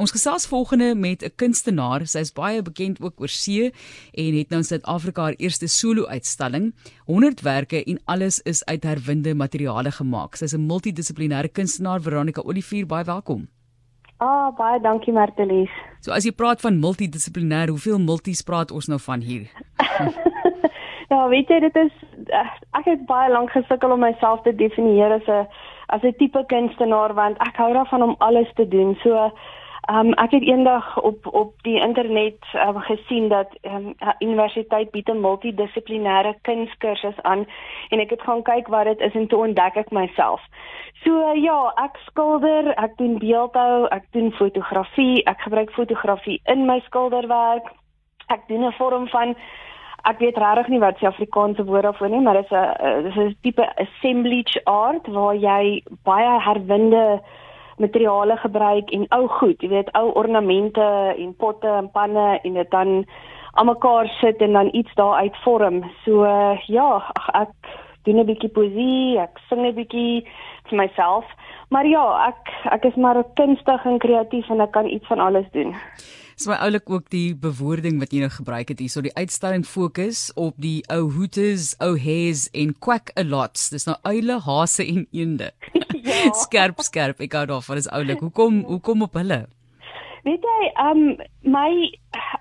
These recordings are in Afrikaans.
Ons gesels volgende met 'n kunstenaar. Sy is baie bekend ook oor see en het nou in Suid-Afrika haar eerste solo-uitstalling. 100werke en alles is uit herwinde materiale gemaak. Sy's 'n multidissiplinêre kunstenaar, Veronica Olivier, baie welkom. Ah, oh, baie dankie Martelies. So as jy praat van multidissiplinêr, hoeveel multis praat ons nou van hier? ja, weet jy, dit is eh, ek het baie lank gesukkel om myself te definieer as 'n as 'n tipe kunstenaar want ek hou daarvan om alles te doen. So um, ek het eendag op op die internet um, gesien dat ehm um, universiteit bied 'n multidissiplinêre kunskursus aan en ek het gaan kyk wat dit is en toe ontdek ek myself. So uh, ja, ek skilder, ek doen beeldhou, ek doen fotografie, ek gebruik fotografie in my skilderwerk. Ek doen 'n vorm van ek weet regtig nie wat se Afrikaanse woord daarvoor nie, maar dit is 'n dis 'n tipe assemblage art waar jy baie herwinde materiale gebruik en ou goed, jy weet ou ornamente en potte en panne en dit dan almekaar sit en dan iets daaruit vorm. So uh, ja, ach, ek doen 'n bietjie poesie, ek sing 'n bietjie vir myself. Maar ja, ek ek is maar kunstig en kreatief en ek kan iets van alles doen. Dis my oulik ook die bewoording wat jy nou gebruik het hierso die uitstalling fokus op die ou hoetes, ou hares en quack a lots. Dis nou uile, hase en eende. ja. Skerp skerp. Ek gou daarvan is oulik. Hoekom hoekom op hulle? Weet jy, um my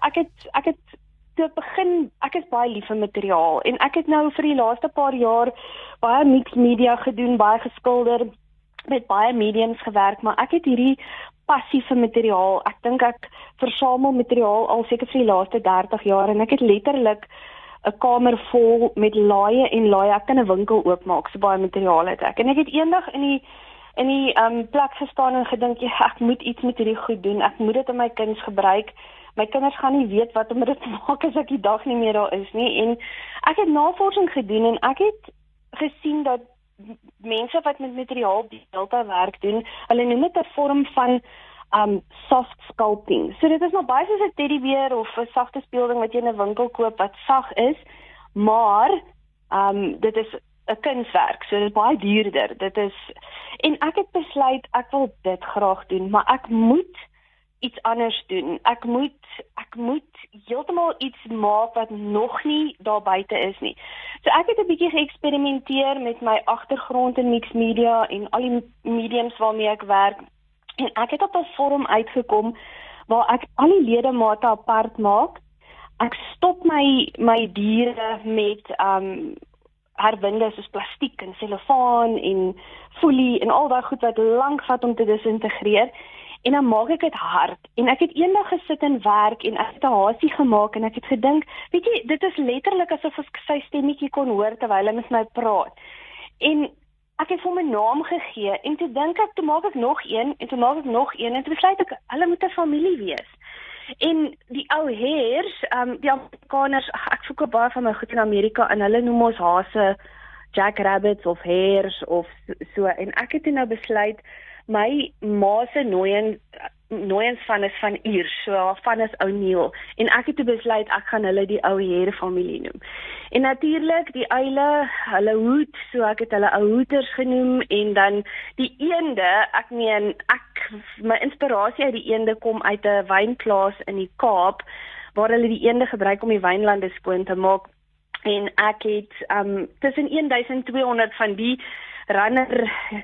ek het ek het te begin ek is baie lief vir materiaal en ek het nou vir die laaste paar jaar baie mixed media gedoen, baie geskilder met baie mediums gewerk, maar ek het hierdie passie vir materiaal. Ek dink ek versamel materiaal al seker vir die laaste 30 jaar en ek het letterlik 'n kamer vol met laaie en laaie. Ek kan 'n winkel oopmaak so baie materiaal het ek. En ek het eendag in die in die um plek gestaan en gedink, ja, ek moet iets met hierdie goed doen. Ek moet dit aan my kinders gebruik. My kinders gaan nie weet wat om dit te maak as ek die dag nie meer daar is nie. En ek het navorsing gedoen en ek het gesien dat mense wat met materiaal delta werk doen, hulle noem dit 'n vorm van um soft sculpting. So dit is nog baie soos 'n teddybeer of 'n sagte speelding wat jy in 'n winkel koop wat sag is, maar um dit is 'n kunswerk. So dit is baie duurder. Dit is en ek het besluit ek wil dit graag doen, maar ek moet iets anders doen. Ek moet ek moet heeltemal iets maak wat nog nie daar buite is nie. So ek het 'n bietjie geëksperimenteer met my agtergrond in mixed media en al die mediums waarmee ek werk en ek het op 'n vorm uitgekom waar ek al die ledemate apart maak. Ek stop my my diere met um herwinde soos plastiek en selofaan en folie en al daai goed wat lank vat om te disintegreer en dan maak ek dit hard. En ek het eendag gesit en werk en ek het 'n hasie gemaak en ek het gedink weet jy dit is letterlik asof ek sy stemmetjie kon hoor terwyl hy met my praat. En ek het hom 'n naam gegee en toe dink ek toe maak ek nog een en toe maak ek nog een en toe besluit ek hulle moet 'n familie wees. En die ou heers um die Amerikaners ek verkoop baie van my goed in Amerika en hulle noem ons hase jack rabbits of hares of so en ek het nou besluit my ma se nooiens nooiens van is van Iers, so van is O'Neil en ek het besluit ek gaan hulle die ou Here familie noem. En natuurlik die uile, hulle hoed, so ek het hulle ou hoeters genoem en dan die eende, ek meen ek my inspirasie uit die eende kom uit 'n wynplaas in die Kaap waar hulle die eende gebruik om die wynlande skoon te maak en ek het um tussen 1200 van die runner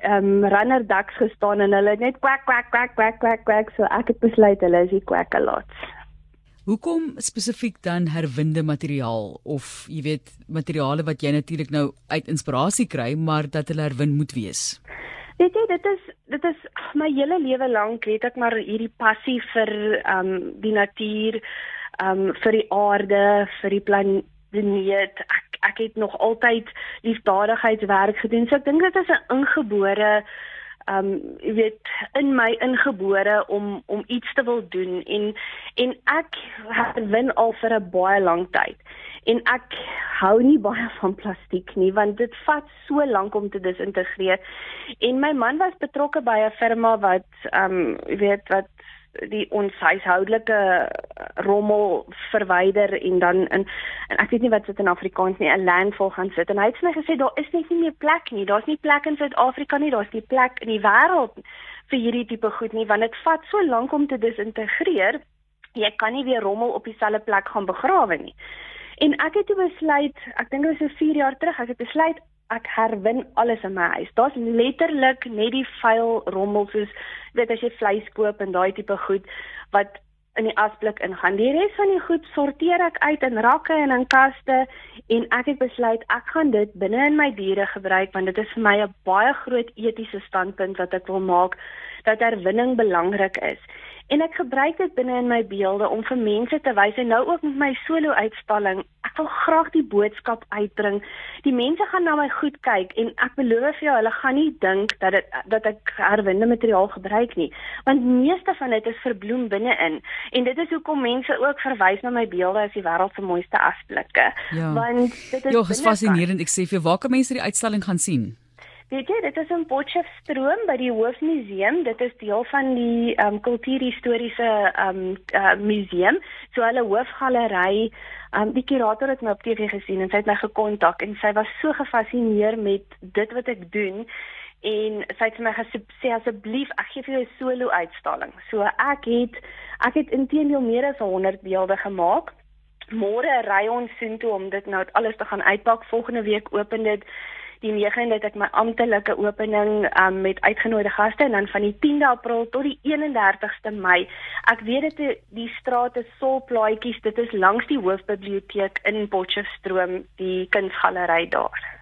ehm um, runner ducks gestaan en hulle net kwak kwak kwak kwak kwak kwak so ek het besluit hulle is die quackalots. Hoekom spesifiek dan herwinde materiaal of jy weet materiale wat jy natuurlik nou uit inspirasie kry maar dat hulle herwind moet wees? Weet jy dit is dit is my hele lewe lank het ek maar hierdie passie vir ehm um, die natuur ehm um, vir die aarde, vir die planeet. Ek ek het nog altyd liefdadigheidswerk gedoen. So ek dink dit is 'n ingebore um jy weet in my ingebore om om iets te wil doen en en ek wen al vir 'n baie lang tyd. En ek hou nie baie van plastiek nie want dit vat so lank om te disintegreer. En my man was betrokke by 'n firma wat um jy weet wat die ons huishoudelike rommel verwyder en dan in en ek weet nie wat dit in Afrikaans nie 'n landfill gaan sit. En hy het vir my gesê daar is net nie meer plek nie. Daar's nie plek in Suid-Afrika nie. Daar's nie plek in die wêreld vir hierdie tipe goed nie want dit vat so lank om te disintegreer jy kan nie weer rommel op dieselfde plek gaan begrawe nie. En ek het toe besluit ek dink dit was so 4 jaar terug ek het besluit ek herwin alles in my huis. Daar's letterlik net die vuil rommel soos weet as jy vleis koop en daai tipe goed wat in die asblik ingaan. Die res van die goed sorteer ek uit in rakke en in kaste en ek het besluit ek gaan dit binne in my diere gebruik want dit is vir my 'n baie groot etiese standpunt wat ek wil maak dat herwinning belangrik is. En ek gebruik dit binne in my beelde om vir mense te wys en nou ook met my solo uitstalling. Ek wil graag die boodskap uitbring. Die mense gaan na my goed kyk en ek beloof vir jou hulle gaan nie dink dat dit dat ek herwinde materiaal gebruik nie, want meeste van dit is verbloem binne-in. En dit is hoekom mense ook verwys na my beelde as die wêreld se mooiste afblikke. Ja. Want dit is Ja, dis fascinerend. Ek sê vir waar kan mense die uitstalling gaan sien? Weet jy, dit is in Potchefstroom by die Hoofmuseum. Dit is deel van die ehm um, kultuurhistoriese ehm um, uh, museum. So hulle hoofgalery, ehm um, die kurator het my op TV gesien en sy het my gekontak en sy was so gefassineer met dit wat ek doen en sy het vir my gesê asseblief ek gee vir jou 'n solo uitstalling. So ek het ek het intedeel meer as 100 beelde gemaak. Môre ry ons soontoe om dit nou alles te gaan uitpak. Volgende week open dit die 9de het ek my amptelike opening um, met uitgenooide gaste en dan van die 10de April tot die 31ste Mei. Ek weet dit die strate sol plaatjies, dit is langs die hoofbiblioteek in Potchefstroom, die kunsgalery daar.